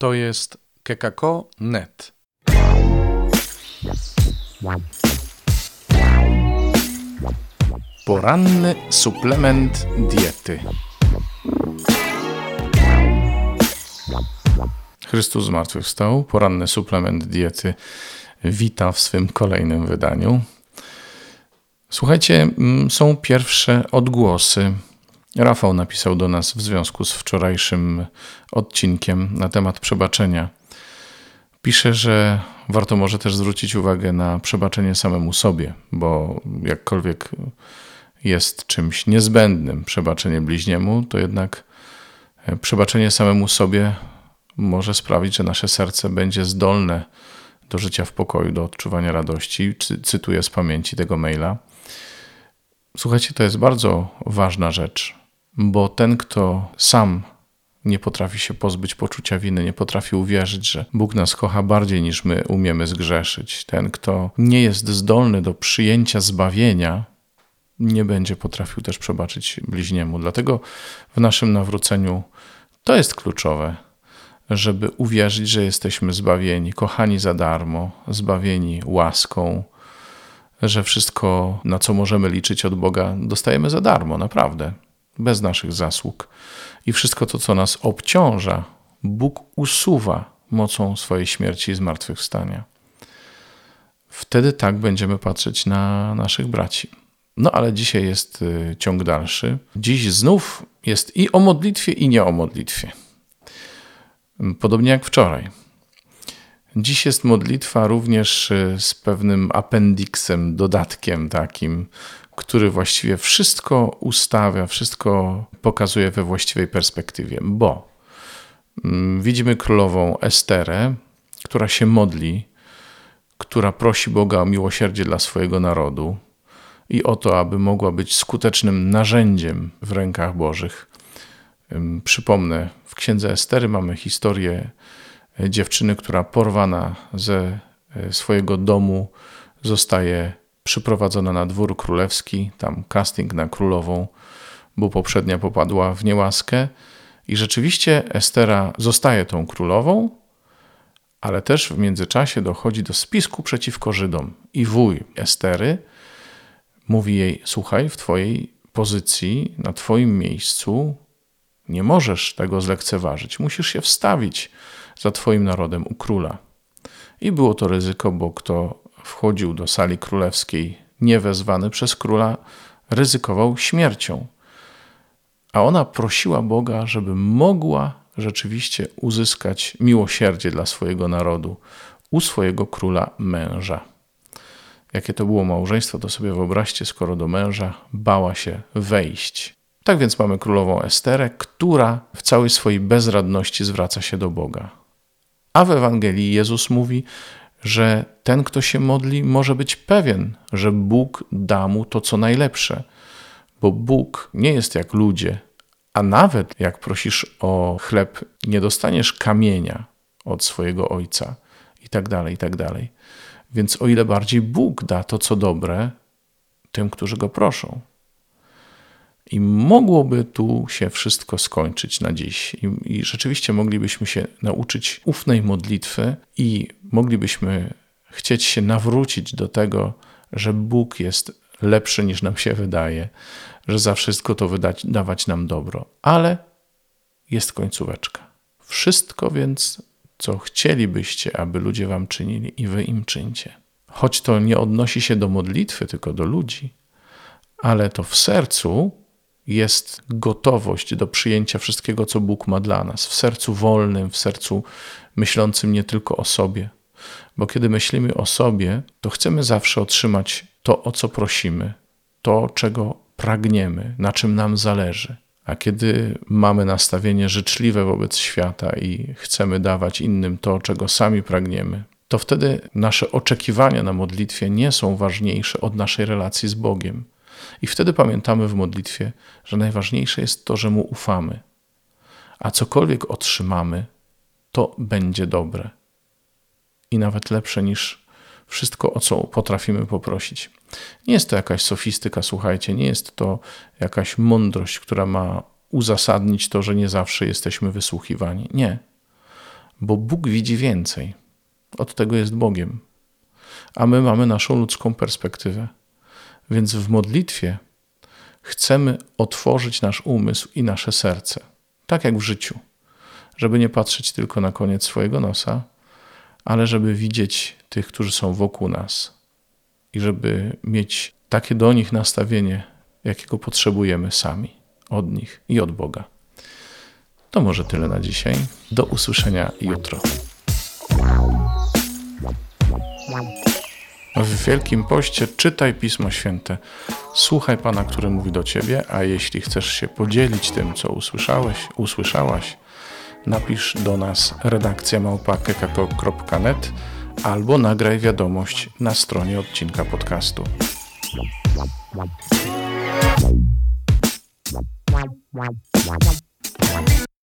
To jest kekako.net. Poranny suplement diety. Chrystus zmartwychwstał. Poranny suplement diety wita w swym kolejnym wydaniu. Słuchajcie, mm, są pierwsze odgłosy. Rafał napisał do nas w związku z wczorajszym odcinkiem na temat przebaczenia. Pisze, że warto może też zwrócić uwagę na przebaczenie samemu sobie, bo jakkolwiek jest czymś niezbędnym przebaczenie bliźniemu, to jednak przebaczenie samemu sobie może sprawić, że nasze serce będzie zdolne do życia w pokoju, do odczuwania radości. Cytuję z pamięci tego maila. Słuchajcie, to jest bardzo ważna rzecz, bo ten, kto sam nie potrafi się pozbyć poczucia winy, nie potrafi uwierzyć, że Bóg nas kocha bardziej niż my umiemy zgrzeszyć, ten, kto nie jest zdolny do przyjęcia zbawienia, nie będzie potrafił też przebaczyć bliźniemu. Dlatego w naszym nawróceniu to jest kluczowe, żeby uwierzyć, że jesteśmy zbawieni, kochani za darmo, zbawieni łaską, że wszystko, na co możemy liczyć od Boga, dostajemy za darmo, naprawdę, bez naszych zasług. I wszystko to, co nas obciąża, Bóg usuwa mocą swojej śmierci i zmartwychwstania. Wtedy tak będziemy patrzeć na naszych braci. No ale dzisiaj jest y, ciąg dalszy. Dziś znów jest i o modlitwie, i nie o modlitwie. Podobnie jak wczoraj. Dziś jest modlitwa również y, z pewnym appendixem, dodatkiem takim, który właściwie wszystko ustawia, wszystko pokazuje we właściwej perspektywie, bo mm, widzimy królową Esterę, która się modli, która prosi Boga o miłosierdzie dla swojego narodu i o to, aby mogła być skutecznym narzędziem w rękach Bożych. Przypomnę, w księdze Estery mamy historię dziewczyny, która porwana ze e, swojego domu zostaje przyprowadzona na dwór królewski, tam casting na królową, bo poprzednia popadła w niełaskę. I rzeczywiście Estera zostaje tą królową, ale też w międzyczasie dochodzi do spisku przeciwko Żydom. I wuj Estery mówi jej: Słuchaj, w twojej pozycji, na twoim miejscu nie możesz tego zlekceważyć. Musisz się wstawić za Twoim narodem u króla. I było to ryzyko, bo kto wchodził do sali królewskiej niewezwany przez króla, ryzykował śmiercią. A ona prosiła Boga, żeby mogła rzeczywiście uzyskać miłosierdzie dla swojego narodu u swojego króla męża. Jakie to było małżeństwo, to sobie wyobraźcie, skoro do męża bała się wejść. Tak więc mamy królową Esterę, która w całej swojej bezradności zwraca się do Boga. A w Ewangelii Jezus mówi, że ten, kto się modli, może być pewien, że Bóg da mu to, co najlepsze, bo Bóg nie jest jak ludzie, a nawet jak prosisz o chleb, nie dostaniesz kamienia od swojego ojca, i tak dalej, i tak dalej. Więc o ile bardziej Bóg da to, co dobre, tym, którzy go proszą. I mogłoby tu się wszystko skończyć na dziś. I, I, rzeczywiście moglibyśmy się nauczyć ufnej modlitwy i moglibyśmy chcieć się nawrócić do tego, że Bóg jest lepszy niż nam się wydaje, że za wszystko to wydać, dawać nam dobro. Ale jest końcóweczka. Wszystko więc, co chcielibyście, aby ludzie wam czynili, i wy im czyńcie. Choć to nie odnosi się do modlitwy, tylko do ludzi, ale to w sercu jest gotowość do przyjęcia wszystkiego, co Bóg ma dla nas, w sercu wolnym, w sercu myślącym nie tylko o sobie. Bo kiedy myślimy o sobie, to chcemy zawsze otrzymać to, o co prosimy, to, czego pragniemy, na czym nam zależy. A kiedy mamy nastawienie życzliwe wobec świata i chcemy dawać innym to, czego sami pragniemy, to wtedy nasze oczekiwania na modlitwie nie są ważniejsze od naszej relacji z Bogiem. I wtedy pamiętamy w modlitwie, że najważniejsze jest to, że Mu ufamy. A cokolwiek otrzymamy, to będzie dobre. I nawet lepsze niż wszystko, o co potrafimy poprosić. Nie jest to jakaś sofistyka, słuchajcie, nie jest to jakaś mądrość, która ma uzasadnić to, że nie zawsze jesteśmy wysłuchiwani. Nie. bo Bóg widzi więcej. Od tego jest Bogiem. A my mamy naszą ludzką perspektywę. Więc w modlitwie chcemy otworzyć nasz umysł i nasze serce, tak jak w życiu, żeby nie patrzeć tylko na koniec swojego nosa, ale żeby widzieć tych, którzy są wokół nas i żeby mieć takie do nich nastawienie, jakiego potrzebujemy sami od nich i od Boga. To może tyle na dzisiaj. Do usłyszenia jutro. W Wielkim Poście czytaj Pismo Święte, słuchaj Pana, który mówi do Ciebie, a jeśli chcesz się podzielić tym, co usłyszałeś, usłyszałaś, napisz do nas redakcja małpa.kekako.net albo nagraj wiadomość na stronie odcinka podcastu.